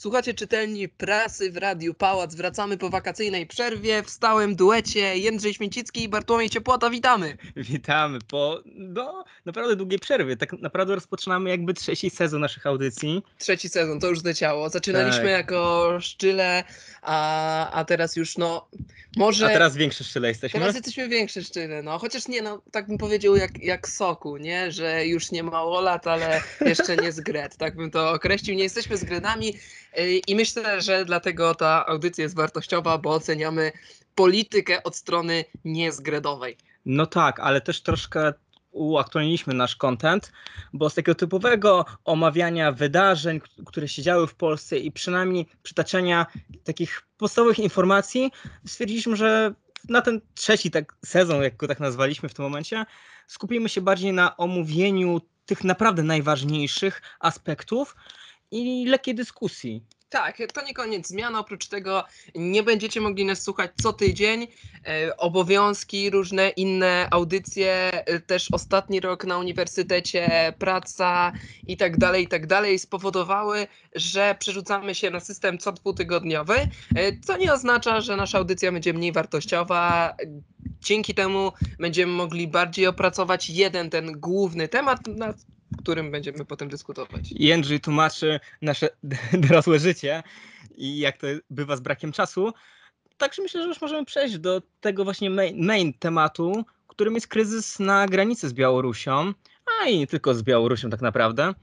Słuchacie czytelni prasy w Radiu Pałac. Wracamy po wakacyjnej przerwie w stałym duecie Jędrzej Śmiecicki i Bartłomiej Ciepłota. Witamy! Witamy po no, naprawdę długiej przerwie. Tak naprawdę rozpoczynamy jakby trzeci sezon naszych audycji. Trzeci sezon, to już zleciało. Zaczynaliśmy tak. jako szczyle, a, a teraz już no może... A teraz większe szczyle jesteśmy? Teraz jesteśmy większe szczyle, no. Chociaż nie, no tak bym powiedział jak, jak soku, nie? Że już nie mało lat, ale jeszcze nie z gret. Tak bym to określił. Nie jesteśmy z gredami. I myślę, że dlatego ta audycja jest wartościowa, bo oceniamy politykę od strony niezgredowej. No tak, ale też troszkę uaktualniliśmy nasz content, bo z takiego typowego omawiania wydarzeń, które się działy w Polsce i przynajmniej przytaczania takich podstawowych informacji, stwierdziliśmy, że na ten trzeci tak sezon, jak go tak nazwaliśmy w tym momencie, skupimy się bardziej na omówieniu tych naprawdę najważniejszych aspektów, i lekkiej dyskusji. Tak, to nie koniec zmian. Oprócz tego nie będziecie mogli nas słuchać co tydzień. E, obowiązki, różne inne audycje, e, też ostatni rok na uniwersytecie, praca i tak dalej, i tak dalej spowodowały, że przerzucamy się na system co dwutygodniowy, e, co nie oznacza, że nasza audycja będzie mniej wartościowa. Dzięki temu będziemy mogli bardziej opracować jeden ten główny temat, którym będziemy potem dyskutować. Jędrzej tłumaczy nasze dorosłe życie i jak to bywa z brakiem czasu. Także myślę, że już możemy przejść do tego właśnie main, main tematu, którym jest kryzys na granicy z Białorusią, a i nie tylko z Białorusią tak naprawdę.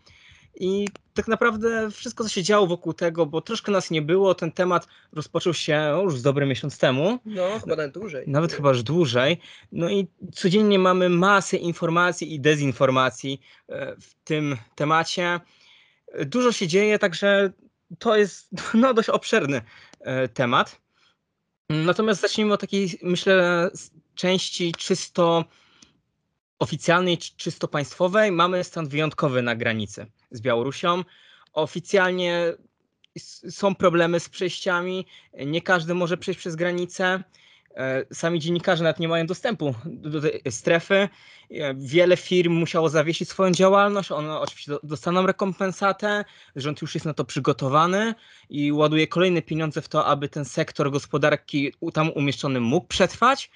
I tak naprawdę wszystko, co się działo wokół tego, bo troszkę nas nie było, ten temat rozpoczął się już z dobry miesiąc temu. No, chyba nawet dłużej. Nawet chyba już dłużej. No i codziennie mamy masę informacji i dezinformacji e, w tym temacie. Dużo się dzieje, także to jest no, dość obszerny e, temat. Natomiast zacznijmy od takiej, myślę, części czysto oficjalnej, czysto państwowej. Mamy stan wyjątkowy na granicy z Białorusią. Oficjalnie są problemy z przejściami, nie każdy może przejść przez granicę. E, sami dziennikarze nawet nie mają dostępu do tej strefy. E, wiele firm musiało zawiesić swoją działalność. One oczywiście dostaną rekompensatę. Rząd już jest na to przygotowany i ładuje kolejne pieniądze w to, aby ten sektor gospodarki tam umieszczony mógł przetrwać.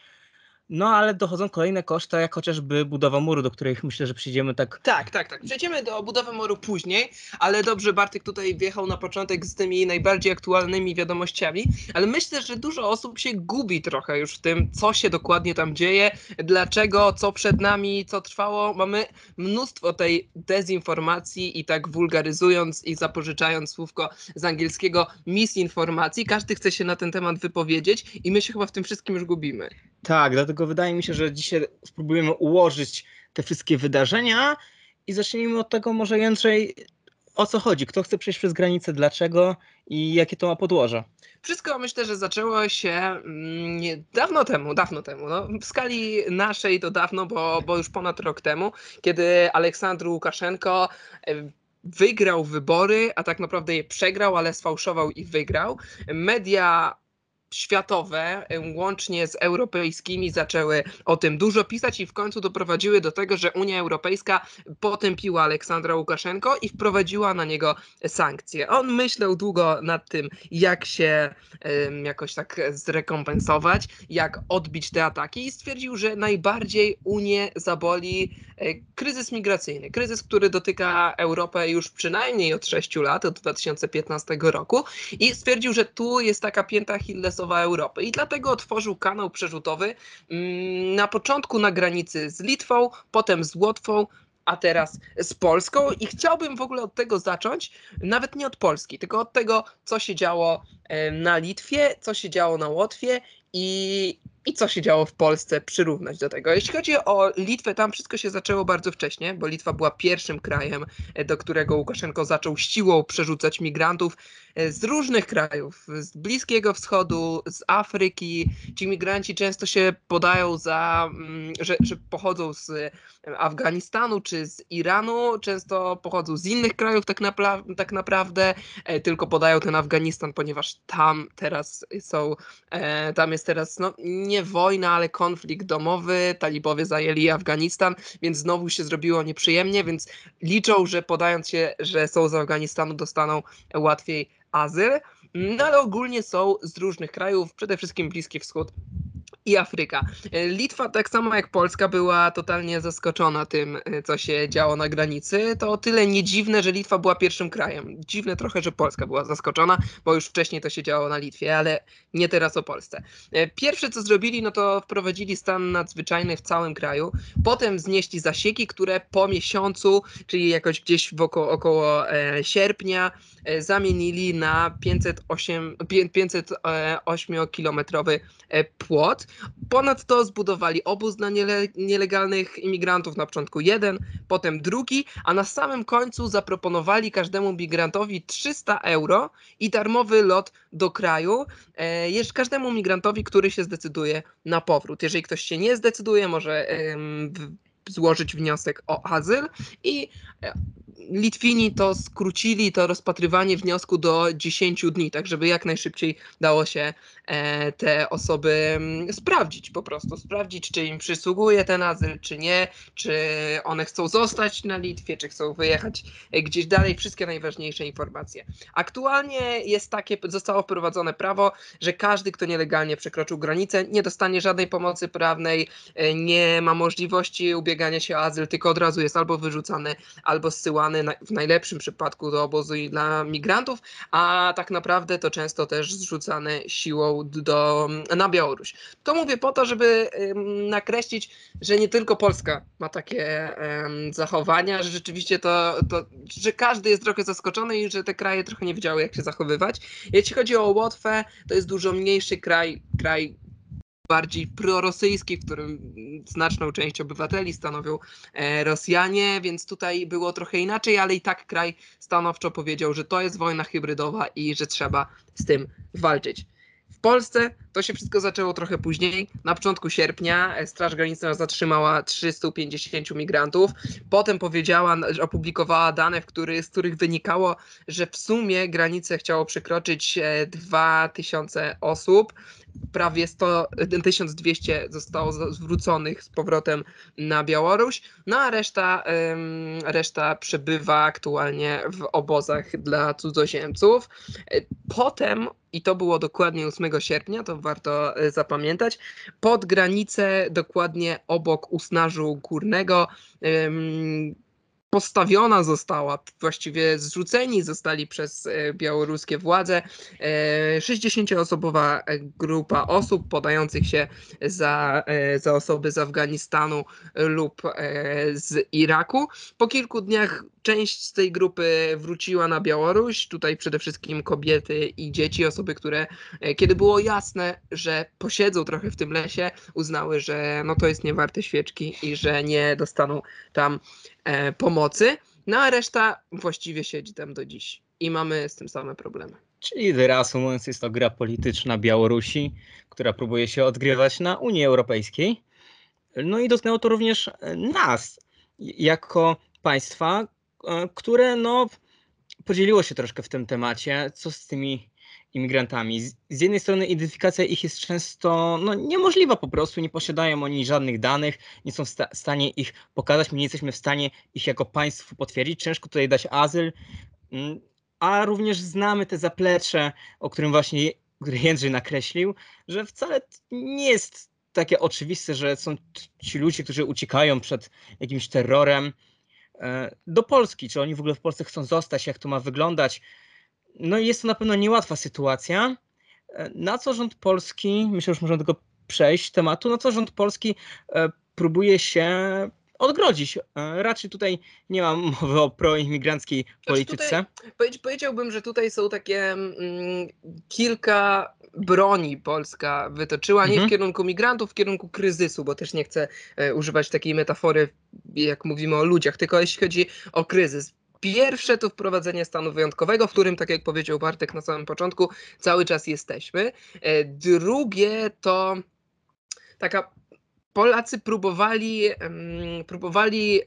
No ale dochodzą kolejne koszty, jak chociażby budowa muru, do których myślę, że przyjdziemy tak. Tak, tak, tak. Przejdziemy do budowy muru później, ale dobrze Bartek tutaj wjechał na początek z tymi najbardziej aktualnymi wiadomościami, ale myślę, że dużo osób się gubi trochę już w tym, co się dokładnie tam dzieje, dlaczego, co przed nami, co trwało. Mamy mnóstwo tej dezinformacji i tak wulgaryzując i zapożyczając słówko z angielskiego misinformacji, każdy chce się na ten temat wypowiedzieć i my się chyba w tym wszystkim już gubimy. Tak, dlatego wydaje mi się, że dzisiaj spróbujemy ułożyć te wszystkie wydarzenia i zacznijmy od tego może Jędrzej, o co chodzi, kto chce przejść przez granicę, dlaczego i jakie to ma podłoże. Wszystko myślę, że zaczęło się mm, dawno temu, dawno temu. No, w skali naszej to dawno, bo, bo już ponad rok temu, kiedy Aleksandr Łukaszenko wygrał wybory, a tak naprawdę je przegrał, ale sfałszował i wygrał. Media światowe, łącznie z europejskimi, zaczęły o tym dużo pisać i w końcu doprowadziły do tego, że Unia Europejska potępiła Aleksandra Łukaszenko i wprowadziła na niego sankcje. On myślał długo nad tym, jak się um, jakoś tak zrekompensować, jak odbić te ataki i stwierdził, że najbardziej Unię zaboli e, kryzys migracyjny. Kryzys, który dotyka Europę już przynajmniej od 6 lat, od 2015 roku i stwierdził, że tu jest taka pięta I dlatego otworzył kanał przerzutowy na początku na granicy z Litwą, potem z Łotwą, a teraz z Polską. I chciałbym w ogóle od tego zacząć, nawet nie od Polski, tylko od tego, co się działo na Litwie, co się działo na Łotwie i, i co się działo w Polsce przyrównać do tego. Jeśli chodzi o Litwę, tam wszystko się zaczęło bardzo wcześnie, bo Litwa była pierwszym krajem, e, do którego Łukaszenko zaczął siłą przerzucać migrantów e, z różnych krajów, z Bliskiego Wschodu, z Afryki. Ci migranci często się podają za, mm, że, że pochodzą z Afganistanu czy z Iranu, często pochodzą z innych krajów tak, tak naprawdę, e, tylko podają ten Afganistan, ponieważ tam teraz są, tam jest teraz no, nie wojna, ale konflikt domowy, talibowie zajęli Afganistan, więc znowu się zrobiło nieprzyjemnie, więc liczą, że podając się, że są z Afganistanu, dostaną łatwiej azyl, no ale ogólnie są z różnych krajów, przede wszystkim Bliski Wschód i Afryka. Litwa, tak samo jak Polska, była totalnie zaskoczona tym, co się działo na granicy. To o tyle nie dziwne, że Litwa była pierwszym krajem. Dziwne trochę, że Polska była zaskoczona, bo już wcześniej to się działo na Litwie, ale nie teraz o Polsce. Pierwsze, co zrobili, no to wprowadzili stan nadzwyczajny w całym kraju. Potem znieśli zasieki, które po miesiącu, czyli jakoś gdzieś około, około e, sierpnia, e, zamienili na 508, 508-kilometrowy e, płot. Ponadto zbudowali obóz dla niele, nielegalnych imigrantów, na początku jeden, potem drugi, a na samym końcu zaproponowali każdemu migrantowi 300 euro i darmowy lot do kraju, e, jeszcze każdemu migrantowi, który się zdecyduje na powrót. Jeżeli ktoś się nie zdecyduje, może e, złożyć wniosek o azyl i e, Litwini to skrócili to rozpatrywanie wniosku do 10 dni, tak żeby jak najszybciej dało się e, te osoby mm, sprawdzić po prostu, sprawdzić czy im przysługuje ten azyl, czy nie, czy one chcą zostać na Litwie, czy chcą wyjechać e, gdzieś dalej, wszystkie najważniejsze informacje. Aktualnie jest takie, zostało wprowadzone prawo, że każdy, kto nielegalnie przekroczył granicę, nie dostanie żadnej pomocy prawnej, e, nie ma możliwości ubiegania się o azyl, tylko od razu jest albo wyrzucany, albo zsyłany w najlepszym przypadku do obozu i dla migrantów, a tak naprawdę to często też zrzucane siłą do, na Białoruś. To mówię po to, żeby nakreślić, że nie tylko Polska ma takie zachowania, że rzeczywiście to, to, że każdy jest trochę zaskoczony i że te kraje trochę nie wiedziały, jak się zachowywać. Jeśli chodzi o Łotwę, to jest dużo mniejszy kraj, kraj bardziej prorosyjski, w którym znaczną część obywateli stanowią e, Rosjanie, więc tutaj było trochę inaczej, ale i tak kraj stanowczo powiedział, że to jest wojna hybrydowa i że trzeba z tym walczyć. W Polsce to się wszystko zaczęło trochę później. Na początku sierpnia e, Straż Graniczna zatrzymała 350 migrantów. Potem powiedziała, opublikowała dane, który, z których wynikało, że w sumie granicę chciało przekroczyć 2000 e, osób prawie 100, 1200 zostało zwróconych z powrotem na Białoruś, no a reszta, reszta przebywa aktualnie w obozach dla cudzoziemców. Potem, i to było dokładnie 8 sierpnia, to warto e, zapamiętać, pod granicę dokładnie obok Usnażu Górnego postawiona została, właściwie zrzuceni zostali przez e, białoruskie władze 60-osobowa e, grupa osób podających się za, e, za osoby z Afganistanu lub z Iraku. Po kilku dniach część z tej grupy wróciła na Białoruś, tutaj przede wszystkim kobiety i dzieci, osoby, które kiedy było jasne, że posiedzą trochę w tym lesie, uznały, że no to jest niewarte świeczki i że nie dostaną tam e, pomocy, no a reszta właściwie siedzi tam do dziś i mamy z tym same problemy. Czyli reasumując, jest to gra polityczna Białorusi, która próbuje się odgrywać na Unii Europejskiej. No i dotknęło to również nas, jako państwa, e, które no, podzieliło się troszkę w tym temacie, co z tymi imigrantami. Z, jednej strony identyfikacja ich jest często no, niemożliwa po prostu, nie posiadają oni żadnych danych, nie są w sta stanie ich pokazać, my nie jesteśmy w stanie ich jako państwo potwierdzić, ciężko tutaj dać azyl, mm, a również znamy te zaplecze, o którym właśnie Jędrzej nakreślił, że wcale nie jest takie oczywiste, że są ci ludzie, którzy uciekają przed jakimś terrorem e, do Polski, czy oni w ogóle w Polsce chcą zostać, jak to ma wyglądać, no i jest to na pewno niełatwa sytuacja. E, na co rząd polski, myślę, że możemy tego przejść tematu, na co rząd polski e, próbuje się odgrodzić. E, raczej tutaj nie mam mowy o proimigranckiej znaczy polityce. Tutaj, powiedziałbym, że tutaj są takie mm, kilka broni Polska wytoczyła, nie mhm. w kierunku migrantów, w kierunku kryzysu, bo też nie chcę e, używać takiej metafory, jak mówimy o ludziach, tylko jeśli chodzi o kryzys. Pierwsze to wprowadzenie stanu wyjątkowego, w którym, tak jak powiedział Bartek na samym początku, cały czas jesteśmy. E, drugie to taka Polacy próbowali, próbowali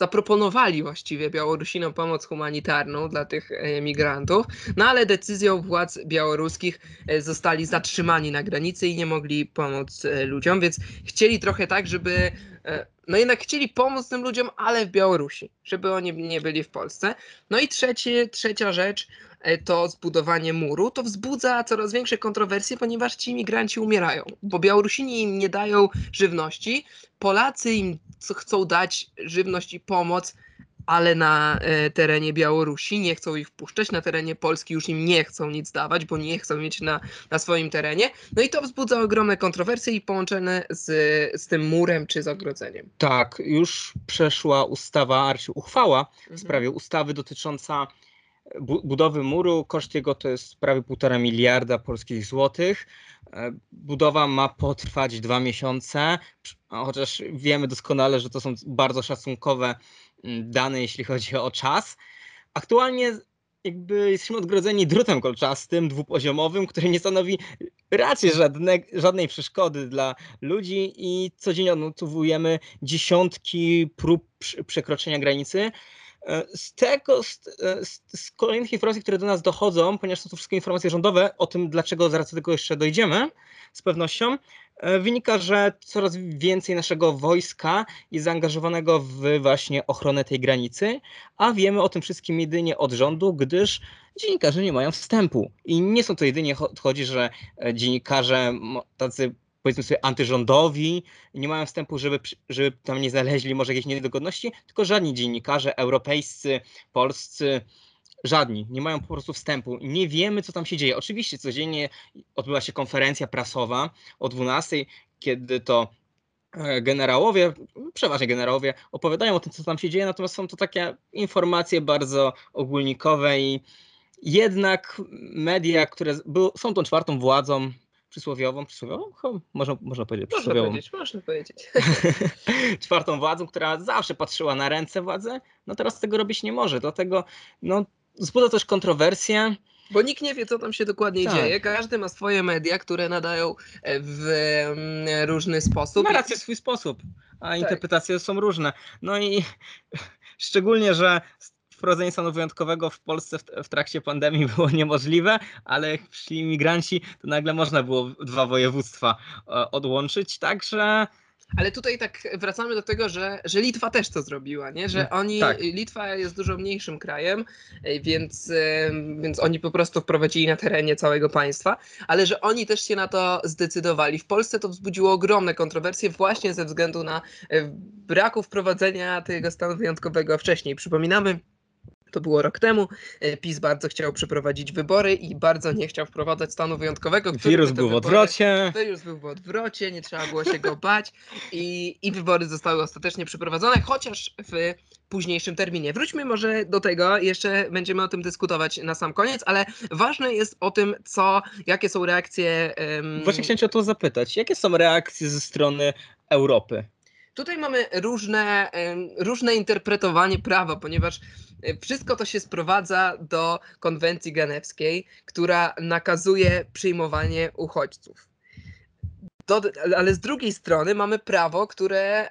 zaproponowali właściwie Białorusinom pomoc humanitarną dla tych migrantów, no ale decyzją władz białoruskich zostali zatrzymani na granicy i nie mogli pomóc ludziom, więc chcieli trochę tak, żeby no jednak chcieli pomóc tym ludziom, ale w Białorusi, żeby oni nie byli w Polsce. No i trzecie, trzecia rzecz e, to zbudowanie muru. To wzbudza coraz większe kontrowersje, ponieważ ci imigranci umierają, bo Białorusini im nie dają żywności, Polacy im chcą dać żywność i pomoc, ale na e, terenie Białorusi nie chcą ich wpuszczać, na terenie Polski już im nie chcą nic dawać, bo nie chcą mieć na, na swoim terenie. No i to wzbudza ogromne kontrowersje i połączone z, z tym murem czy z ogrodzeniem. Tak, już przeszła ustawa, uchwała w mhm. sprawie ustawy dotycząca budowy muru. Koszt jego to jest prawie półtora miliarda polskich złotych. E, budowa ma potrwać dwa miesiące, chociaż wiemy doskonale, że to są bardzo szacunkowe Mm, dane, jeśli chodzi o czas. Aktualnie jakby jesteśmy odgrodzeni drutem kolczastym, dwupoziomowym, który nie stanowi raczej żadne, żadnej przeszkody dla ludzi i codziennie odnotowujemy dziesiątki prób przekroczenia granicy. E, z tego, z, e, z, z, kolejnych informacji, które do nas dochodzą, ponieważ są to wszystkie informacje rządowe, o tym dlaczego zaraz do tego jeszcze dojdziemy z pewnością, e, wynika, że coraz więcej naszego wojska jest zaangażowanego w właśnie ochronę tej granicy, a wiemy o tym wszystkim jedynie od rządu, gdyż dziennikarze nie mają wstępu. I nie są to jedynie chodzi, że dziennikarze tacy powiedzmy sobie antyrządowi, nie mają wstępu, żeby, żeby tam nie znaleźli może jakiejś niedogodności, tylko żadni dziennikarze europejscy, polscy, żadni, nie mają po prostu wstępu. Nie wiemy, co tam się dzieje. Oczywiście codziennie odbyła się konferencja prasowa o 12, kiedy to e, generałowie, przeważnie generałowie, opowiadają o tym, co tam się dzieje, natomiast są to takie informacje bardzo ogólnikowe i jednak media, które są tą czwartą władzą, przysłowiową, przysłowiową? Można, można powiedzieć przysłowiową. Można powiedzieć, można powiedzieć. Czwartą władzą, która zawsze patrzyła na ręce władzy, no teraz tego robić nie może, dlatego no, wzbudza też kontrowersje. Bo nikt nie wie, co tam się dokładnie tak. dzieje. Każdy ma swoje media, które nadają e, w mm, różny sposób. Narracje w swój sposób, a tak. interpretacje są różne. No i szczególnie, że wprowadzenie stanu wyjątkowego w Polsce w, w, trakcie pandemii było niemożliwe, ale jak przyszli imigranci, to nagle można było dwa województwa e, odłączyć, także... Ale tutaj tak wracamy do tego, że, że Litwa też to zrobiła, nie? że oni, tak. Litwa jest dużo mniejszym krajem, e, więc, e, więc oni po prostu wprowadzili na terenie całego państwa, ale że oni też się na to zdecydowali. W Polsce to wzbudziło ogromne kontrowersje właśnie ze względu na braku wprowadzenia tego stanu wyjątkowego wcześniej. Przypominamy, to było rok temu. E, PiS bardzo chciał przeprowadzić wybory i bardzo nie chciał wprowadzać stanu wyjątkowego. Wirus był w odwrocie. Wirus był w odwrocie, nie trzeba było się go bać i, i wybory zostały ostatecznie przeprowadzone, chociaż w późniejszym terminie. Wróćmy może do tego, jeszcze będziemy o tym dyskutować na sam koniec, ale ważne jest o tym, co, jakie są reakcje. Um... Właśnie chciałem cię o to zapytać. Jakie są reakcje ze strony Europy? Tutaj mamy różne, różne interpretowanie prawa, ponieważ wszystko to się sprowadza do konwencji genewskiej, która nakazuje przyjmowanie uchodźców. Do, ale z drugiej strony mamy prawo, które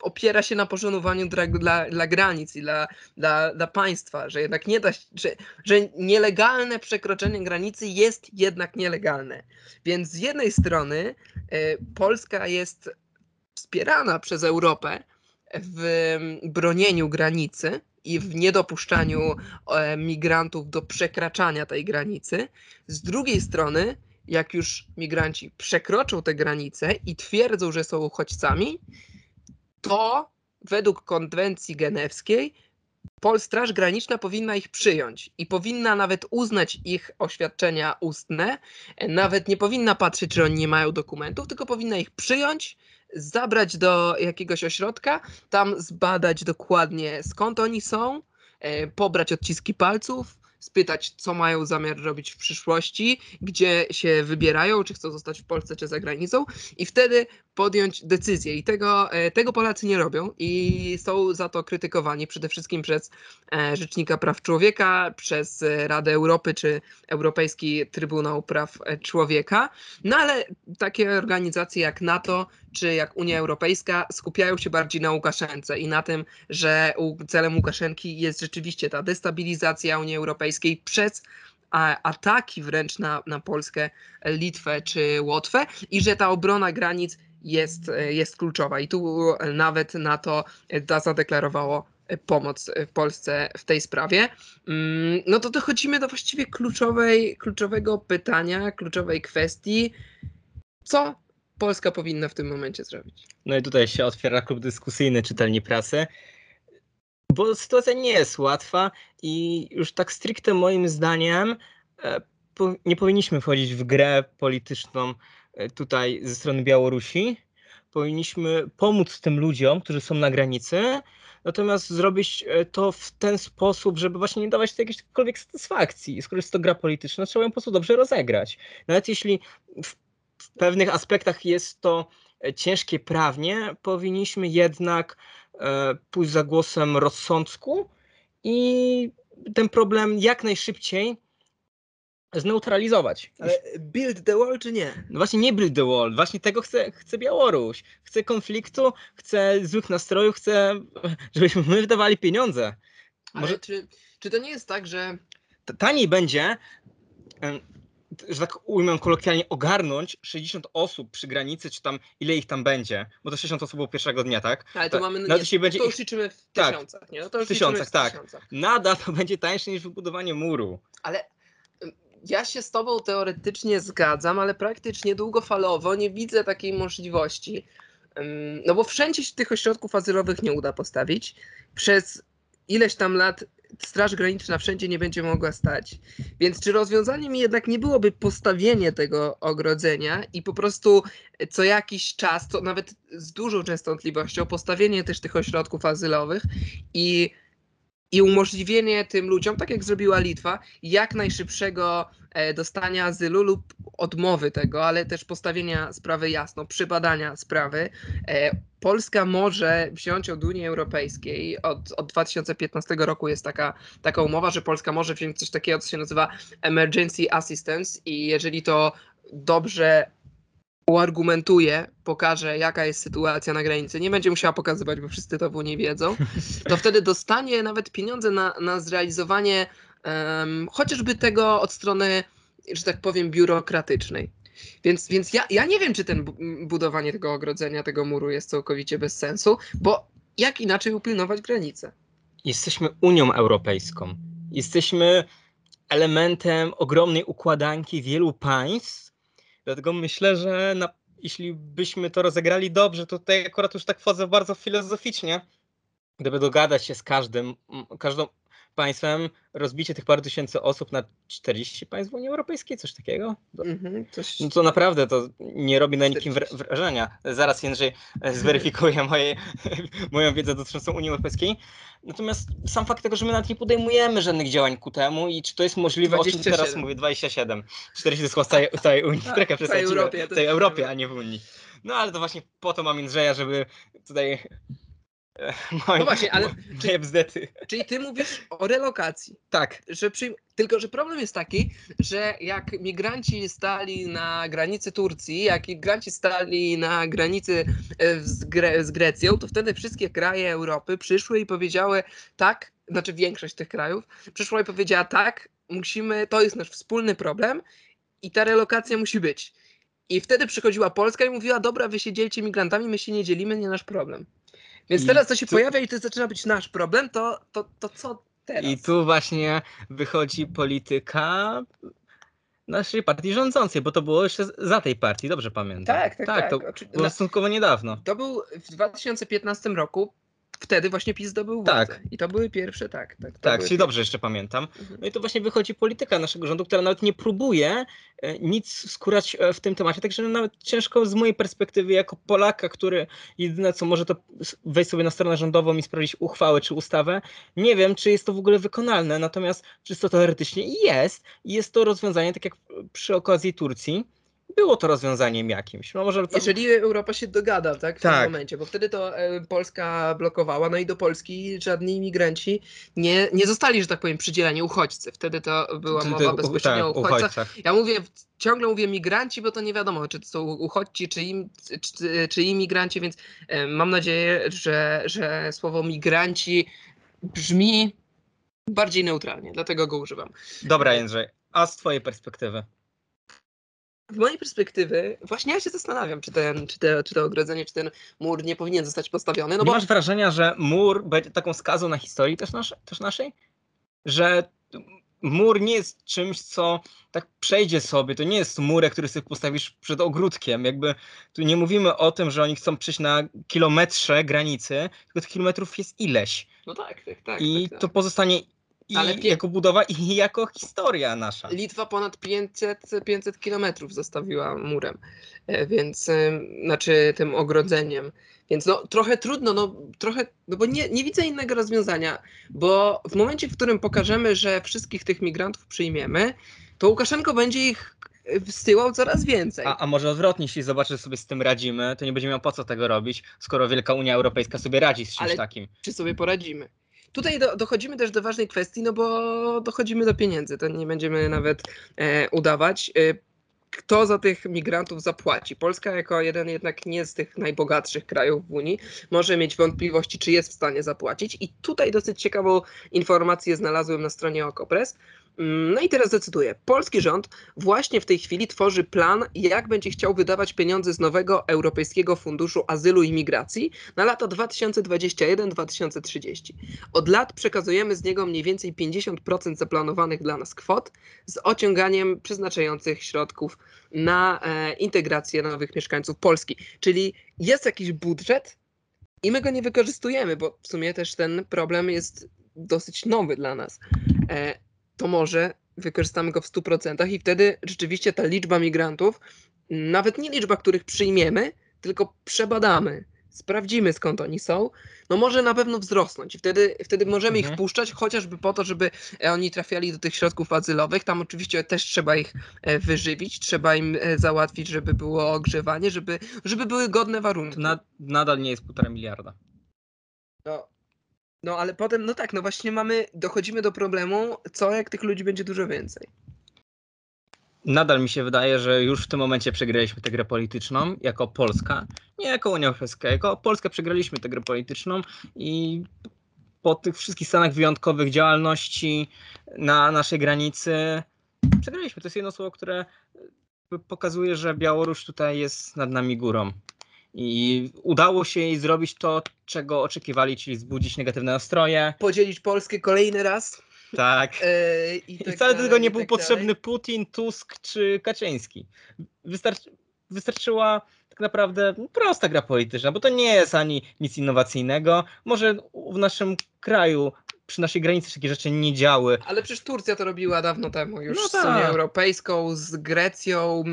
opiera się na poszanowaniu dla, dla, dla granic i dla, dla, dla państwa, że jednak nie da że, że nielegalne przekroczenie granicy jest jednak nielegalne. Więc z jednej strony y, Polska jest wspierana przez Europę w bronieniu granicy i w niedopuszczaniu e, migrantów do przekraczania tej granicy. Z drugiej strony, jak już migranci przekroczą tę granicę i twierdzą, że są uchodźcami, to według konwencji genewskiej Straż Graniczna powinna ich przyjąć i powinna nawet uznać ich oświadczenia ustne. Nawet nie powinna patrzeć, czy oni nie mają dokumentów, tylko powinna ich przyjąć, zabrać do jakiegoś ośrodka, tam zbadać dokładnie skąd oni są, e, pobrać odciski palców spytać, co mają zamiar robić w przyszłości, gdzie się wybierają, czy chcą zostać w Polsce, czy za granicą, i wtedy podjąć decyzję. I tego, e, tego Polacy nie robią i są za to krytykowani przede wszystkim przez e, Rzecznika Praw Człowieka, przez Radę Europy czy Europejski Trybunał Praw Człowieka. No ale takie organizacje jak NATO czy jak Unia Europejska skupiają się bardziej na Łukaszence i na tym, że celem Łukaszenki jest rzeczywiście ta destabilizacja Unii Europejskiej przez ataki wręcz na, na Polskę, Litwę czy Łotwę i że ta obrona granic jest, jest kluczowa. I tu nawet NATO zadeklarowało pomoc w Polsce w tej sprawie. Mm, no to dochodzimy do właściwie kluczowej, kluczowego pytania, kluczowej kwestii. Co Polska powinna w tym momencie zrobić? No i tutaj się otwiera klub dyskusyjny czytelni prasy, bo sytuacja nie jest łatwa i już tak stricte moim zdaniem e, nie powinniśmy wchodzić w grę polityczną e, tutaj ze strony Białorusi. Powinniśmy pomóc tym ludziom, którzy są na granicy, natomiast zrobić e, to w ten sposób, żeby właśnie nie dawać jakiejkolwiek satysfakcji. Skoro jest to gra polityczna, trzeba ją po prostu dobrze rozegrać. Nawet jeśli w pewnych aspektach jest to ciężkie prawnie, powinniśmy jednak pójść za głosem rozsądku i ten problem jak najszybciej zneutralizować. Ale build the wall czy nie? No właśnie nie build the wall, właśnie tego chce, chce Białoruś. Chce konfliktu, chce złych nastrojów, chce, żebyśmy my wydawali pieniądze. Może... czy, czy to nie jest tak, że... Taniej będzie że tak ujmę kolokwialnie, ogarnąć 60 osób przy granicy, czy tam ile ich tam będzie, bo to 60 osób było pierwszego dnia, tak? Ale to, to mamy, no, nie, będzie to już liczymy w tak, tysiącach, nie? No to już w tysiącach, w tak. Tysiącach. Nadal to będzie tańsze niż wybudowanie muru. Ale ja się z tobą teoretycznie zgadzam, ale praktycznie długofalowo nie widzę takiej możliwości. No bo wszędzie się tych ośrodków azylowych nie uda postawić. Przez ileś tam lat Straż Graniczna wszędzie nie będzie mogła stać. Więc czy rozwiązaniem jednak nie byłoby postawienie tego ogrodzenia i po prostu co jakiś czas, to nawet z dużą częstotliwością, postawienie też tych ośrodków azylowych i i umożliwienie tym ludziom, tak jak zrobiła Litwa, jak najszybszego e, dostania azylu lub odmowy tego, ale też postawienia sprawy jasno, przybadania sprawy. E, Polska może wziąć od Unii Europejskiej, od, od 2015 roku jest taka, taka umowa, że Polska może wziąć coś takiego, co się nazywa Emergency Assistance i jeżeli to dobrze uargumentuje, pokaże, jaka jest sytuacja na granicy, nie będzie musiała pokazywać, bo wszyscy to w Unii wiedzą, to wtedy dostanie nawet pieniądze na, na zrealizowanie um, chociażby tego od strony, że tak powiem, biurokratycznej. Więc, więc ja, ja nie wiem, czy ten budowanie tego ogrodzenia, tego muru jest całkowicie bez sensu, bo jak inaczej upilnować granice? Jesteśmy Unią Europejską. Jesteśmy elementem ogromnej układanki wielu państw, Dlatego myślę, że na, jeśli byśmy to rozegrali dobrze, to tutaj akurat już tak wchodzę bardzo filozoficznie, gdyby dogadać się z każdym, każdą państwem, rozbicie tych paru tysięcy osób na 40 państw w Unii Europejskiej, coś takiego? Mhm, coś... No to naprawdę to nie robi na nikim wrażenia. Zaraz Jędrzej e, zweryfikuje moje, moją wiedzę dotyczącą Unii Europejskiej. Natomiast sam fakt tego, że my nawet nie podejmujemy żadnych działań ku temu i czy to jest możliwe, 27. o czym teraz mówię, 27. 40 to jest całej, całej Unii, tak, w całej Europie, całej Europie, a nie w Unii. No ale to właśnie po to mam Jędrzeja, żeby tutaj no właśnie, ale czy, bzdety. czyli ty mówisz o relokacji. Tak. Że przy, tylko, że problem jest taki, że jak migranci stali na granicy Turcji, jak migranci stali na granicy e, z, Gre z Grecją, to wtedy wszystkie kraje Europy przyszły i powiedziały tak, znaczy większość tych krajów, przyszła i powiedziała tak, musimy, to jest nasz wspólny problem i ta relokacja musi być. I wtedy przychodziła Polska i mówiła, dobra, wy się dzielcie migrantami, my się nie dzielimy, nie nasz problem. Więc teraz to się tu... pojawia i to zaczyna być nasz problem, to, to, to co teraz? I tu właśnie wychodzi polityka naszej partii rządzącej, bo to było jeszcze za tej partii, dobrze pamiętam. Tak, tak, tak. tak to było stosunkowo niedawno. To był w 2015 roku wtedy właśnie PiS zdobył Tak. władzę. I to były pierwsze, tak. Tak, Tak, czyli dobrze jeszcze pamiętam. Mhm. No i to właśnie wychodzi polityka naszego rządu, która nawet nie próbuje e, nic skórać e, w tym temacie. Także nawet ciężko z mojej perspektywy, jako Polaka, który jedyne co może to wejść sobie na stronę rządową i sprawdzić uchwałę czy ustawę. Nie wiem, czy jest to w ogóle wykonalne, natomiast czysto teoretycznie jest. I jest to rozwiązanie, tak jak przy okazji Turcji. Było to rozwiązaniem jakimś. No może tam, Jeżeli Europa się dogada, tak, w tym Tak. momencie, bo wtedy to e, Polska blokowała, no i do Polski żadni imigranci nie, nie zostali, że tak powiem, przydzieleni uchodźcy. Wtedy to była mowa ty- bezpośrednio tak, o uchodźcach. uchodźcach. Ja mówię, ciągle mówię migranci, bo to nie wiadomo, czy to są uchodźcy, czy, im, czy, czy imigranci, więc e, mam nadzieję, że, że słowo migranci brzmi bardziej neutralnie, dlatego go używam. Dobra, Jędrzej, a z twojej perspektywy? Z mojej perspektywy, właśnie ja się zastanawiam, czy, ten, czy, te, czy to ogrodzenie, czy ten mur nie powinien zostać postawiony, no nie bo masz wrażenia, że mur będzie taką skazą na historii też, nasze, też naszej? Że mur nie jest czymś, co tak przejdzie sobie. To nie jest murek, który sobie postawisz przed ogródkiem. Jakby tu nie mówimy o tym, że oni chcą przejść na kilometrze granicy, tylko tych kilometrów jest ileś. No tak, tak, tak. I tak, tak. to pozostanie i Ale pie- jako budowa i jako historia nasza. Litwa ponad 500, 500 kilometrów zostawiła murem, e, więc em, znaczy tym ogrodzeniem. Więc no trochę trudno, no trochę, no bo nie, nie widzę innego rozwiązania, bo w momencie, w którym pokażemy, że wszystkich tych migrantów przyjmiemy, to Łukaszenko będzie ich e, wsyłał coraz więcej. A, a może odwrotnie, jeśli zobaczy, że sobie z tym radzimy, to nie będzie miał po co tego robić, skoro Wielka Unia Europejska sobie radzi z czymś Ale- takim. czy sobie poradzimy. Tutaj do, dochodzimy też do ważnej kwestii, no bo dochodzimy do pieniędzy, to nie będziemy nawet e, udawać. E, kto za tych migrantów zapłaci? Polska jako jeden jednak nie z tych najbogatszych krajów w Unii może mieć wątpliwości, czy jest w stanie zapłacić. I tutaj dosyć ciekawą informację znalazłem na stronie Okopres. No i teraz decyduję. Polski rząd właśnie w tej chwili tworzy plan, jak będzie chciał wydawać pieniądze z nowego Europejskiego Funduszu Azylu i Migracji na lata 2021-2030. Od lat przekazujemy z niego mniej więcej 50% zaplanowanych dla nas kwot z ociąganiem przeznaczających środków na e, integrację nowych mieszkańców Polski. Czyli jest jakiś budżet i my go nie wykorzystujemy, bo w sumie też ten problem jest dosyć nowy dla nas. E, to może wykorzystamy go w 100% i wtedy rzeczywiście ta liczba migrantów, nawet nie liczba, których przyjmiemy, tylko przebadamy, sprawdzimy skąd oni są, no może na pewno wzrosnąć i wtedy, wtedy możemy ich Mhm. wpuszczać, chociażby po to, żeby e, oni trafiali do tych środków azylowych. Tam oczywiście też trzeba ich e, wyżywić, trzeba im e, załatwić, żeby było ogrzewanie, żeby, żeby były godne warunki. Na, nadal nie jest półtora miliarda. No, no ale potem, no tak, no właśnie mamy, dochodzimy do problemu, co jak tych ludzi będzie dużo więcej. Nadal mi się wydaje, że już w tym momencie przegraliśmy tę grę polityczną jako Polska, nie jako Unia Europejska, jako Polska przegraliśmy tę grę polityczną i po tych wszystkich stanach wyjątkowych działalności na naszej granicy przegraliśmy. To jest jedno słowo, które pokazuje, że Białoruś tutaj jest nad nami górą. I udało się jej zrobić to, czego oczekiwali, czyli wzbudzić negatywne nastroje. Podzielić Polskę kolejny raz. Tak. e, i, I tak wcale do tego nie i był tak potrzebny dalej. Putin, Tusk czy Kaczyński. Wystarczy, wystarczyła tak naprawdę prosta gra polityczna, bo to nie jest ani nic innowacyjnego. Może w naszym kraju, przy naszej granicy takie rzeczy nie działy. Ale przecież Turcja to robiła dawno temu, już No z Unią tak. Europejską, z Grecją.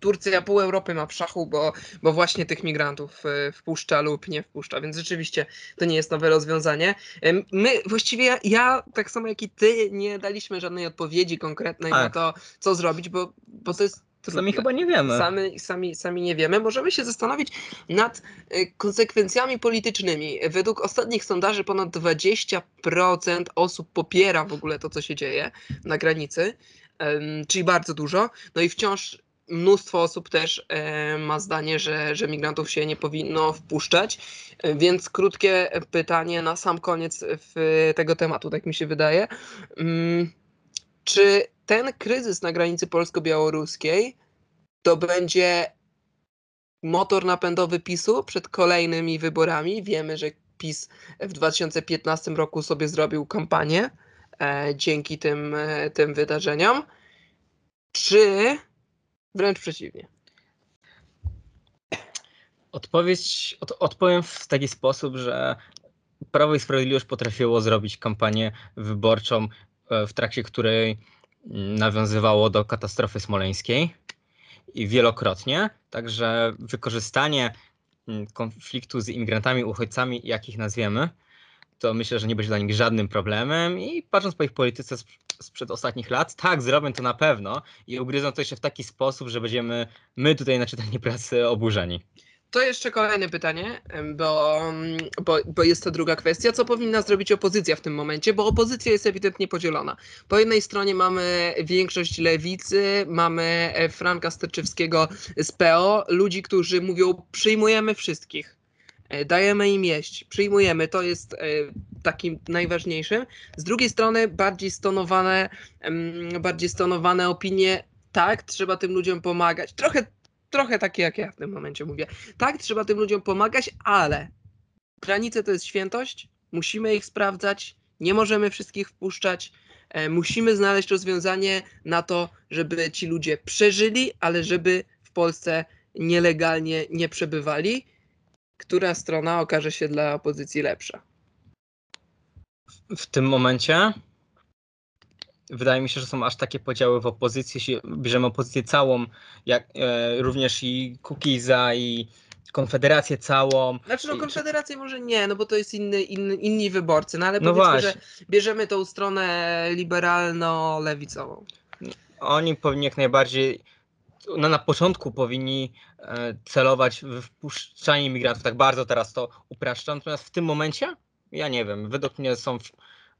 Turcja pół Europy ma w szachu, bo, bo właśnie tych migrantów e, wpuszcza lub nie wpuszcza, więc rzeczywiście to nie jest nowe rozwiązanie. My, właściwie ja, ja tak samo jak i ty, nie daliśmy żadnej odpowiedzi konkretnej na Tak. to, co zrobić, bo, bo to jest Sami trudne. chyba nie wiemy. Sami, sami, sami nie wiemy. Możemy się zastanowić nad e, konsekwencjami politycznymi. Według ostatnich sondaży ponad 20% osób popiera w ogóle to, co się dzieje na granicy, czyli bardzo dużo. No i wciąż mnóstwo osób też e, ma zdanie, że, że migrantów się nie powinno wpuszczać. E, Więc krótkie pytanie na sam koniec tego tematu, tak mi się wydaje. Czy ten kryzys na granicy polsko-białoruskiej to będzie motor napędowy PiSu przed kolejnymi wyborami? Wiemy, że PiS w 2015 roku sobie zrobił kampanię e, dzięki tym, e, tym wydarzeniom. Czy wręcz przeciwnie? Odpowiedź, od, odpowiem w taki sposób, że Prawo i Sprawiedliwość potrafiło zrobić kampanię wyborczą, w trakcie której nawiązywało do katastrofy smoleńskiej i wielokrotnie. Także wykorzystanie mm, konfliktu z imigrantami, uchodźcami, jak ich nazwiemy, to myślę, że nie będzie dla nich żadnym problemem. I patrząc po ich polityce sprzed ostatnich lat, tak, zrobią to na pewno i ugryzą to jeszcze w taki sposób, że będziemy my tutaj na czytelni pracy oburzeni. To jeszcze kolejne pytanie, bo, bo, bo jest to druga kwestia. Co powinna zrobić opozycja w tym momencie? Bo opozycja jest ewidentnie podzielona. Po jednej stronie mamy większość lewicy, mamy e, Franka Sterczewskiego z PO, ludzi, którzy mówią: przyjmujemy wszystkich, e, dajemy im jeść, przyjmujemy, to jest e, takim najważniejszym. Z drugiej strony bardziej stonowane, bardziej stonowane opinie, tak, trzeba tym ludziom pomagać. Trochę trochę takie jak ja w tym momencie mówię. Tak, trzeba tym ludziom pomagać, ale granice to jest świętość, musimy ich sprawdzać, nie możemy wszystkich wpuszczać. E, musimy znaleźć rozwiązanie na to, żeby ci ludzie przeżyli, ale żeby w Polsce nielegalnie nie przebywali. Która strona okaże się dla opozycji lepsza? W tym momencie wydaje mi się, że są aż takie podziały w opozycji, jeśli bierzemy opozycję całą, jak e, również i Kukiza i Konfederację całą. Znaczy no Konfederację może nie, no bo to jest inny, inny, inni wyborcy, no ale no powiedzmy, właśnie. że bierzemy tą stronę liberalno-lewicową. Oni powinni jak najbardziej no na początku powinni e, celować w wpuszczanie imigrantów, tak bardzo teraz to upraszczam, natomiast w tym momencie, ja nie wiem, według mnie są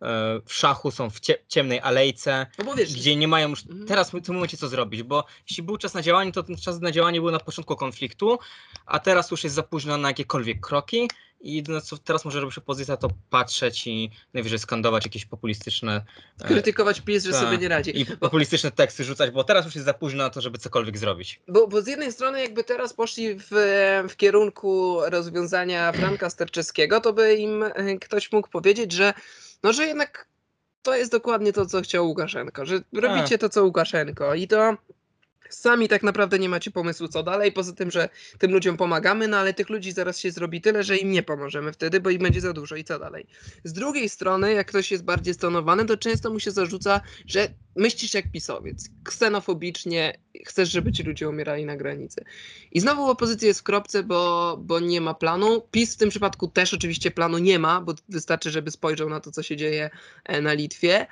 w, E, w szachu, są w ciemnej alejce, no wiesz, gdzie nie mają już mhm. teraz w tym momencie co zrobić, bo jeśli był czas na działanie, to ten czas na działanie był na początku konfliktu, a teraz już jest za późno na jakiekolwiek kroki i jedyne co teraz może robić opozycja to patrzeć i najwyżej skandować jakieś populistyczne... E, Krytykować PiS, że sobie nie radzi. I populistyczne teksty rzucać, bo teraz już jest za późno na to, żeby cokolwiek zrobić. Bo, bo z jednej strony jakby teraz poszli w, w kierunku rozwiązania Franka Sterczewskiego, to by im e, ktoś mógł powiedzieć, że no że jednak to jest dokładnie to, co chciał Łukaszenko, że robicie to, co Łukaszenko i to sami tak naprawdę nie macie pomysłu, co dalej, poza tym, że tym ludziom pomagamy, no ale tych ludzi zaraz się zrobi tyle, że im nie pomożemy wtedy, bo ich będzie za dużo i co dalej. Z drugiej strony, jak ktoś jest bardziej stonowany, to często mu się zarzuca, że myślisz jak pisowiec, ksenofobicznie, chcesz, żeby ci ludzie umierali na granicy. I znowu opozycja jest w kropce, bo, bo nie ma planu. PiS w tym przypadku też oczywiście planu nie ma, bo wystarczy, żeby spojrzał na to, co się dzieje e, na Litwie.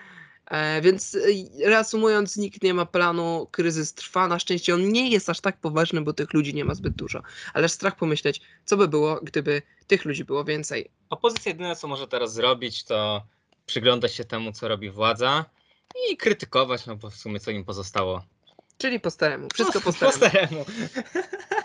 E, więc e, reasumując, nikt nie ma planu, kryzys trwa. Na szczęście on nie jest aż tak poważny, bo tych ludzi nie ma zbyt dużo. Ale strach pomyśleć, co by było, gdyby tych ludzi było więcej. Opozycja jedyne, co może teraz zrobić, to przyglądać się temu, co robi władza i krytykować, no bo w sumie co im pozostało. Czyli po staremu. Wszystko po staremu. Po staremu.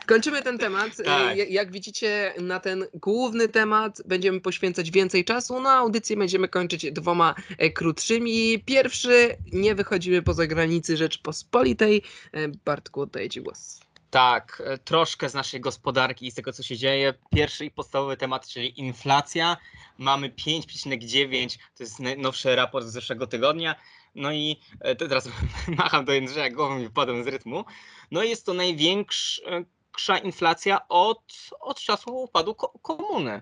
Kończymy ten temat. Tak. Jak widzicie, na ten główny temat będziemy poświęcać więcej czasu. Na audycję będziemy kończyć dwoma e, krótszymi. Pierwszy, nie wychodzimy poza granicy Rzeczypospolitej. E, Bartku, oddaję Ci głos. Tak, e, troszkę z naszej gospodarki i z tego, co się dzieje. Pierwszy i podstawowy temat, czyli inflacja. Mamy 5,9, to jest najnowszy raport z zeszłego tygodnia. No i teraz macham do Jędrzeja głową i wypadłem z rytmu. No jest to największa inflacja od, od czasu upadku komuny.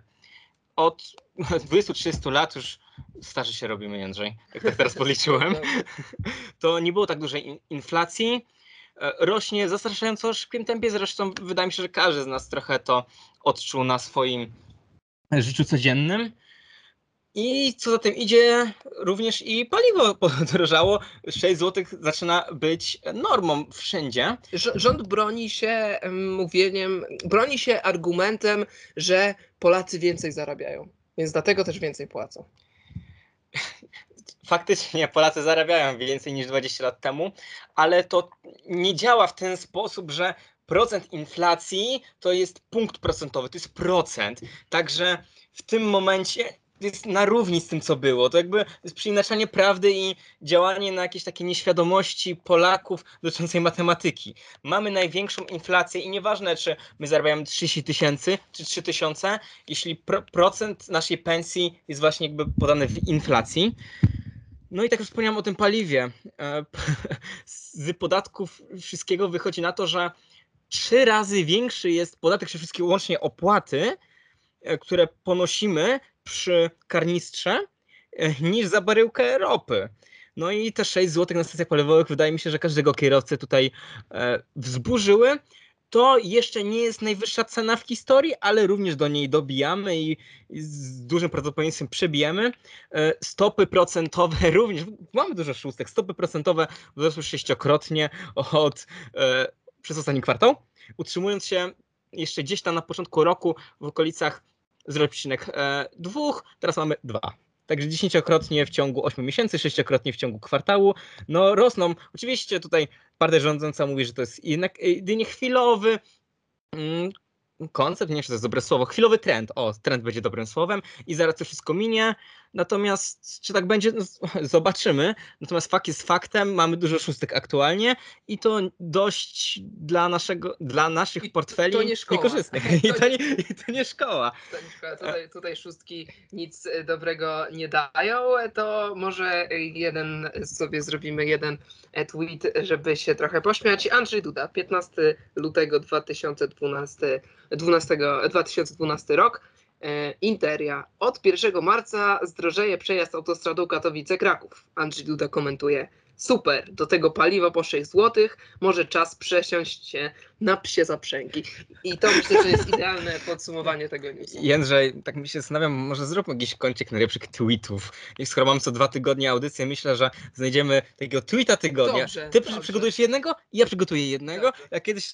Od 20-30 lat już starzy się robimy, Jędrzej, jak tak teraz policzyłem, to nie było tak dużej inflacji. E, rośnie zastraszająco szybkim tempie, zresztą wydaje mi się, że każdy z nas trochę to odczuł na swoim życiu codziennym. I co za tym idzie, również i paliwo podrożało. 6 zł zaczyna być normą wszędzie. Rząd broni się mówieniem, broni się argumentem, że Polacy więcej zarabiają, więc dlatego też więcej płacą. Faktycznie Polacy zarabiają więcej niż 20 lat temu, ale to nie działa w ten sposób, że procent inflacji to jest punkt procentowy, to jest procent. Także w tym momencie jest na równi z tym, co było. To jakby jest przeinaczanie prawdy i działanie na jakieś takie nieświadomości Polaków dotyczącej matematyki. Mamy największą inflację i nieważne, czy my zarabiamy 30 tysięcy czy 3 tysiące, jeśli pro, procent naszej pensji jest właśnie jakby podany w inflacji. No i tak jak wspomniałem o tym paliwie. E, z podatków wszystkiego wychodzi na to, że trzy razy większy jest podatek, czy wszystkie łącznie opłaty, e, które ponosimy przy karnistrze e, niż za baryłkę ropy. No i te 6 zł na stacjach paliwowych wydaje mi się, że każdego kierowcę tutaj e, wzburzyły. To jeszcze nie jest najwyższa cena w historii, ale również do niej dobijamy i, z dużym prawdopodobieństwem przebijemy. E, stopy procentowe również, mamy dużo szóstek, stopy procentowe wzrosły sześciokrotnie od, przez ostatni kwartał, utrzymując się jeszcze gdzieś tam na początku roku w okolicach 0,2, teraz mamy 2. Także dziesięciokrotnie w ciągu 8 miesięcy, sześciokrotnie w ciągu kwartału. No rosną. Oczywiście tutaj partia rządząca mówi, że to jest jednak jedynie chwilowy mm, koncept, nie wiem, czy to jest dobre słowo, chwilowy trend. O, trend będzie dobrym słowem i zaraz to wszystko minie. Natomiast czy tak będzie, no, zobaczymy. Natomiast fakt jest faktem, mamy dużo szóstek aktualnie i to dość dla, naszego, dla naszych I portfeli to nie szkoła. niekorzystnych. I to nie, I to nie szkoła. To nie szkoda, Tutaj, tutaj szóstki nic e, dobrego nie dają, to może jeden sobie zrobimy jeden e, tweet, żeby się trochę pośmiać. Andrzej Duda, 15 lutego 2012, 12, 2012 rok. E, Interia. Od 1 marca zdrożeje przejazd autostradą Katowice-Kraków. Andrzej Duda komentuje. Super, do tego paliwo po 6 zł, może czas przesiąść się na psie zaprzęgi. I to myślę, że jest idealne podsumowanie tego newsu. Jędrzej, tak mi się zastanawiam, może zróbmy jakiś kącik najlepszych tweetów. I skoro mam co dwa tygodnie audycję, myślę, że znajdziemy takiego tweeta tygodnia. Dobrze, Ty dobrze. przygotujesz jednego, ja przygotuję jednego. Dobrze. Jak kiedyś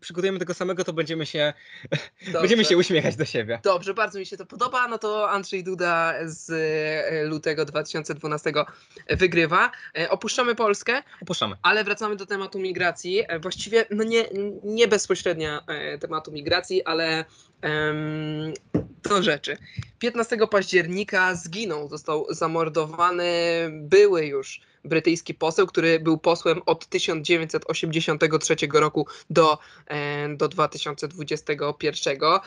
przygotujemy tego samego, to będziemy się, będziemy się uśmiechać do siebie. Dobrze, bardzo mi się to podoba. No to Andrzej Duda z e, lutego 2012 wygrywa. E, Opuszczamy Polskę, Opuszczamy. ale wracamy do tematu migracji. E, Właściwie no nie, nie bezpośrednia e, tematu migracji, ale do rzeczy. 15 października zginął, został zamordowany były już brytyjski poseł, który był posłem od 1983 roku do, e, do 2021, e,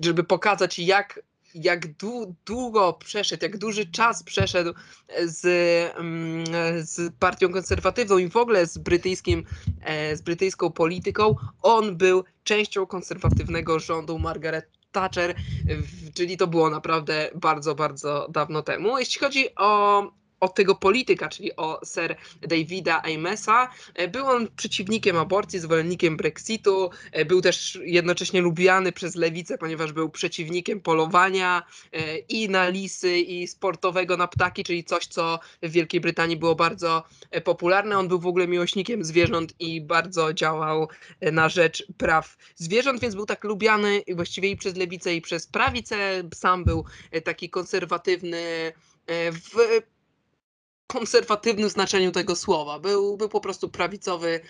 żeby pokazać jak jak dłu- długo przeszedł, jak duży czas przeszedł z, mm, z partią konserwatywną i w ogóle z, brytyjskim, e, z brytyjską polityką, on był częścią konserwatywnego rządu Margaret Thatcher, czyli to było naprawdę bardzo, bardzo dawno temu. Jeśli chodzi o, o tego polityka, czyli o Sir Davida Amesa, e, był on przeciwnikiem aborcji, zwolennikiem Brexitu, e, był też jednocześnie lubiany przez lewicę, ponieważ był przeciwnikiem polowania e, i na lisy, i sportowego na ptaki, czyli coś, co w Wielkiej Brytanii było bardzo popularne. On był w ogóle miłośnikiem zwierząt i bardzo działał na rzecz praw zwierząt, więc był tak lubiany właściwie i przez lewicę, i przez prawicę. Sam był taki konserwatywny w konserwatywnym znaczeniu tego słowa. Był, był po prostu prawicowy,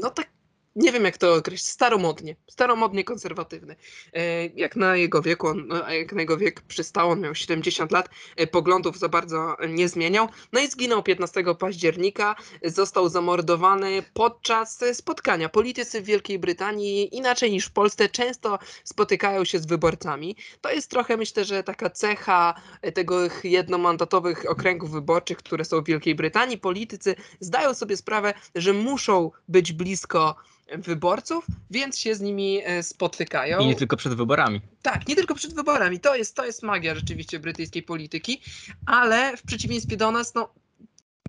no tak, nie wiem jak to określić, staromodnie, staromodnie konserwatywny. E, jak na jego wieku, on, jak na jego wiek przystało, on miał 70 lat, e, poglądów za bardzo nie zmieniał. No i zginął 15 października, został zamordowany podczas e, spotkania. Politycy w Wielkiej Brytanii, inaczej niż w Polsce, często spotykają się z wyborcami. To jest trochę, myślę, że taka cecha e, tych jednomandatowych okręgów wyborczych, które są w Wielkiej Brytanii. Politycy zdają sobie sprawę, że muszą być blisko wyborców, więc się z nimi e, spotykają. I nie tylko przed wyborami. Tak, nie tylko przed wyborami. To jest, to jest magia rzeczywiście brytyjskiej polityki, ale w przeciwieństwie do nas, no.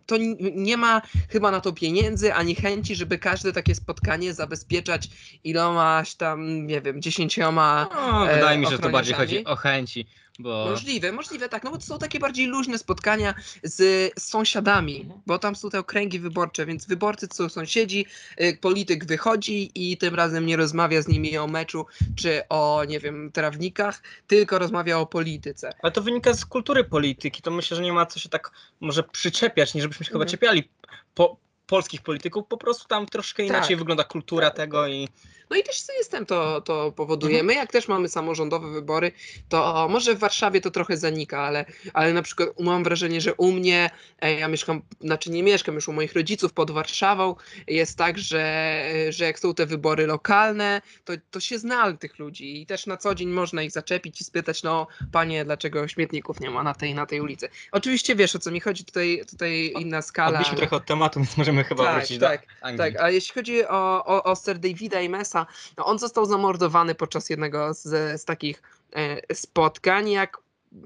To nie ma chyba na to pieniędzy ani chęci, żeby każde takie spotkanie zabezpieczać ilomaś tam, nie wiem, dziesięcioma. No, wydaje mi się, że to bardziej chodzi o chęci, bo Możliwe, możliwe, tak, no bo to są takie bardziej luźne spotkania z sąsiadami, Mhm. bo tam są te okręgi wyborcze, więc wyborcy to są sąsiedzi, y, polityk wychodzi i tym razem nie rozmawia z nimi o meczu czy o, nie wiem, trawnikach, tylko rozmawia o polityce. Ale to wynika z kultury polityki. To myślę, że nie ma co się tak może przyczepiać, nie żebyśmy się chyba Mhm. czepiali po, polskich polityków. Po prostu tam troszkę inaczej Tak. wygląda kultura Tak. tego i No i też system to, to powoduje. Mhm. My jak też mamy samorządowe wybory, to może w Warszawie to trochę zanika, ale, ale na przykład mam wrażenie, że u mnie, e, ja mieszkam, znaczy nie mieszkam już u moich rodziców pod Warszawą, jest tak, że, że jak są te wybory lokalne, to, to się zna tych ludzi i też na co dzień można ich zaczepić i spytać, no panie, dlaczego śmietników nie ma na tej, na tej ulicy. Oczywiście wiesz o co mi chodzi, tutaj, tutaj inna skala. odbiliśmy trochę od tematu, więc możemy chyba Tak, wrócić tak, do Anglii. Tak, a jeśli chodzi o, o, o Sir Davida Amesa, No, on został zamordowany podczas jednego z, z takich e, spotkań. Jak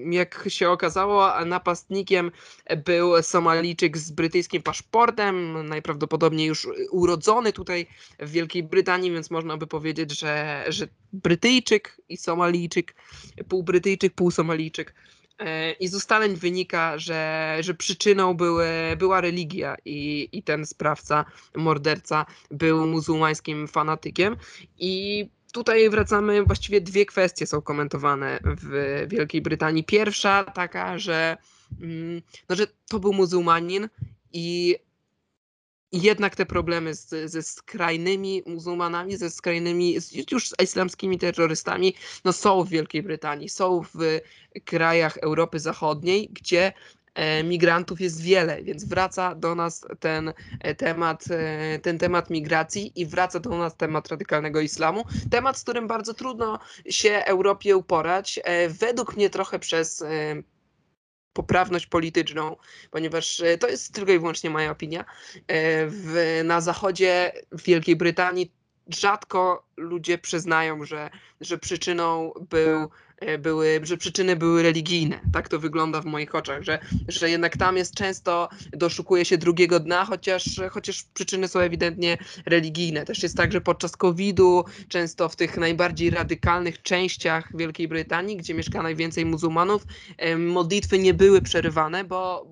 jak się okazało, napastnikiem był Somalijczyk z brytyjskim paszportem, najprawdopodobniej już urodzony tutaj w Wielkiej Brytanii, więc można by powiedzieć, że, że Brytyjczyk i Somalijczyk, pół Brytyjczyk, pół Somalijczyk. E, I z ustaleń wynika, że, że przyczyną były, była religia i, i ten sprawca, morderca był muzułmańskim fanatykiem. I tutaj wracamy, właściwie dwie kwestie są komentowane w Wielkiej Brytanii. Pierwsza taka, że, mm, no, że to był muzułmanin i jednak te problemy z, ze skrajnymi muzułmanami, ze skrajnymi, już z islamskimi terrorystami, no są w Wielkiej Brytanii, są w krajach Europy Zachodniej, gdzie E, migrantów jest wiele, więc wraca do nas ten e, temat, e, ten temat migracji i wraca do nas temat radykalnego islamu. Temat, z którym bardzo trudno się Europie uporać. Według mnie trochę przez poprawność polityczną, ponieważ to jest tylko i wyłącznie moja opinia. W, na zachodzie w Wielkiej Brytanii rzadko ludzie przyznają, że, że przyczyną był E, były, że przyczyny były religijne. Tak to wygląda w moich oczach, że, że jednak tam jest często, doszukuje się drugiego dna, chociaż, chociaż przyczyny są ewidentnie religijne. Też jest tak, że podczas COVID-u, często w tych najbardziej radykalnych częściach Wielkiej Brytanii, gdzie mieszka najwięcej muzułmanów, modlitwy nie były przerywane, bo,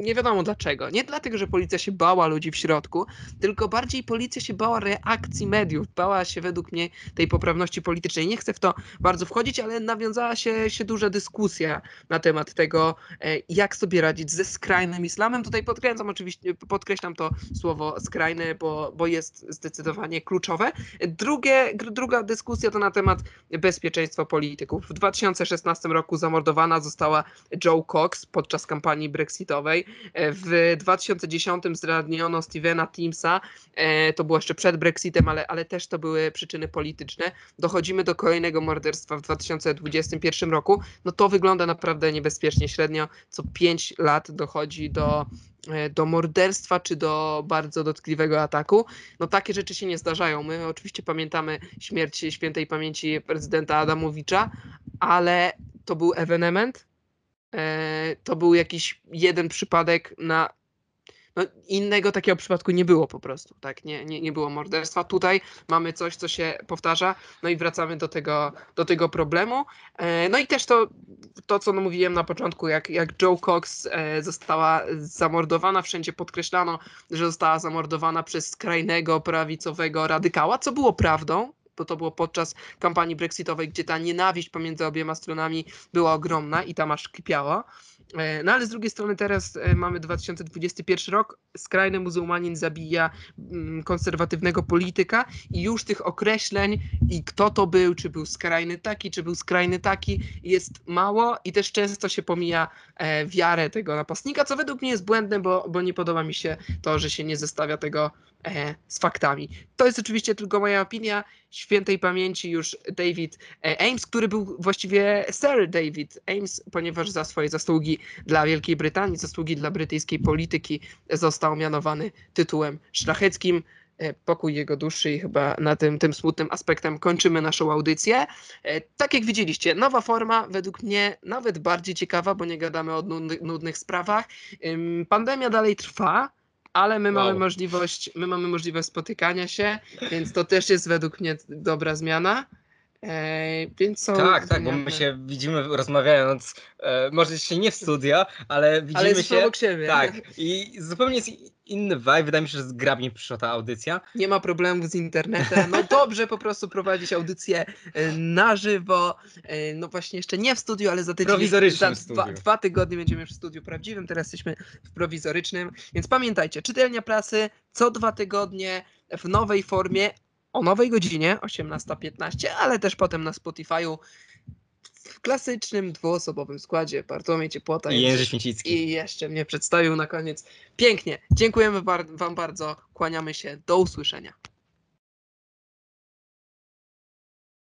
nie wiadomo dlaczego. Nie dlatego, że policja się bała ludzi w środku, tylko bardziej policja się bała reakcji mediów, bała się według mnie tej poprawności politycznej. Nie chcę w to bardzo wchodzić, ale nawiązała się, się duża dyskusja na temat tego, e, jak sobie radzić ze skrajnym islamem. Tutaj podkreślam oczywiście, podkreślam to słowo skrajne, bo, bo jest zdecydowanie kluczowe. Drugie, druga dyskusja to na temat bezpieczeństwa polityków. W 2016 roku zamordowana została Joe Cox podczas kampanii brexitowej. W 2010 zraniono Stevena Teamsa, e, to było jeszcze przed Brexitem, ale, ale też to były przyczyny polityczne. Dochodzimy do kolejnego morderstwa w 2021 roku. No to wygląda naprawdę niebezpiecznie. Średnio co 5 lat dochodzi do e, do morderstwa czy do bardzo dotkliwego ataku. No takie rzeczy się nie zdarzają. My oczywiście pamiętamy śmierć świętej pamięci prezydenta Adamowicza, ale to był ewenement, E, to był jakiś jeden przypadek na. No, innego takiego przypadku nie było po prostu, tak? Nie, nie, nie było morderstwa. Tutaj mamy coś, co się powtarza, no i wracamy do tego, do tego problemu. E, no i też to, to co no mówiłem na początku, jak, jak Joe Cox e, została zamordowana, wszędzie podkreślano, że została zamordowana przez skrajnego, prawicowego radykała, co było prawdą, bo to było podczas kampanii brexitowej, gdzie ta nienawiść pomiędzy obiema stronami była ogromna i tam aż kipiała. E, no ale z drugiej strony teraz e, mamy 2021 rok, skrajny muzułmanin zabija mm, konserwatywnego polityka i już tych określeń i kto to był, czy był skrajny taki, czy był skrajny taki jest mało i też często się pomija e, wiarę tego napastnika, co według mnie jest błędne, bo, bo nie podoba mi się to, że się nie zestawia tego e, z faktami. To jest oczywiście tylko moja opinia. Świętej pamięci już David e, Ames, który był właściwie Sir David Ames, ponieważ za swoje zasługi dla Wielkiej Brytanii, zasługi dla brytyjskiej polityki został mianowany tytułem szlacheckim. E, pokój jego duszy i chyba na tym, tym smutnym aspektem kończymy naszą audycję. E, tak jak widzieliście, nowa forma, według mnie nawet bardziej ciekawa, bo nie gadamy o nudnych sprawach. Pandemia dalej trwa, ale my wow. mamy możliwość, my mamy możliwość spotykania się, więc to też jest według mnie dobra zmiana. E, więc są tak, tak, bo my się widzimy rozmawiając, e, może jeszcze nie w studio, ale widzimy ale się. obok siebie. Tak, i zupełnie jest inny vibe. Wydaje mi się, że zgrabnie przyszła ta audycja. Nie ma problemu z internetem. No dobrze po prostu prowadzić audycję e, na żywo. E, no właśnie jeszcze nie w studiu, ale za tydzień. Za dwa, dwa tygodnie będziemy w studiu prawdziwym. Teraz jesteśmy w prowizorycznym. Więc pamiętajcie, czytelnia prasy co dwa tygodnie w nowej formie, o nowej godzinie 18.15, ale też potem na Spotify'u w klasycznym dwuosobowym składzie Bartłomiej Ciepłota i Jędrzej Święcicki. I jeszcze mnie przedstawił na koniec. Pięknie. Dziękujemy Wam bardzo. Kłaniamy się. Do usłyszenia.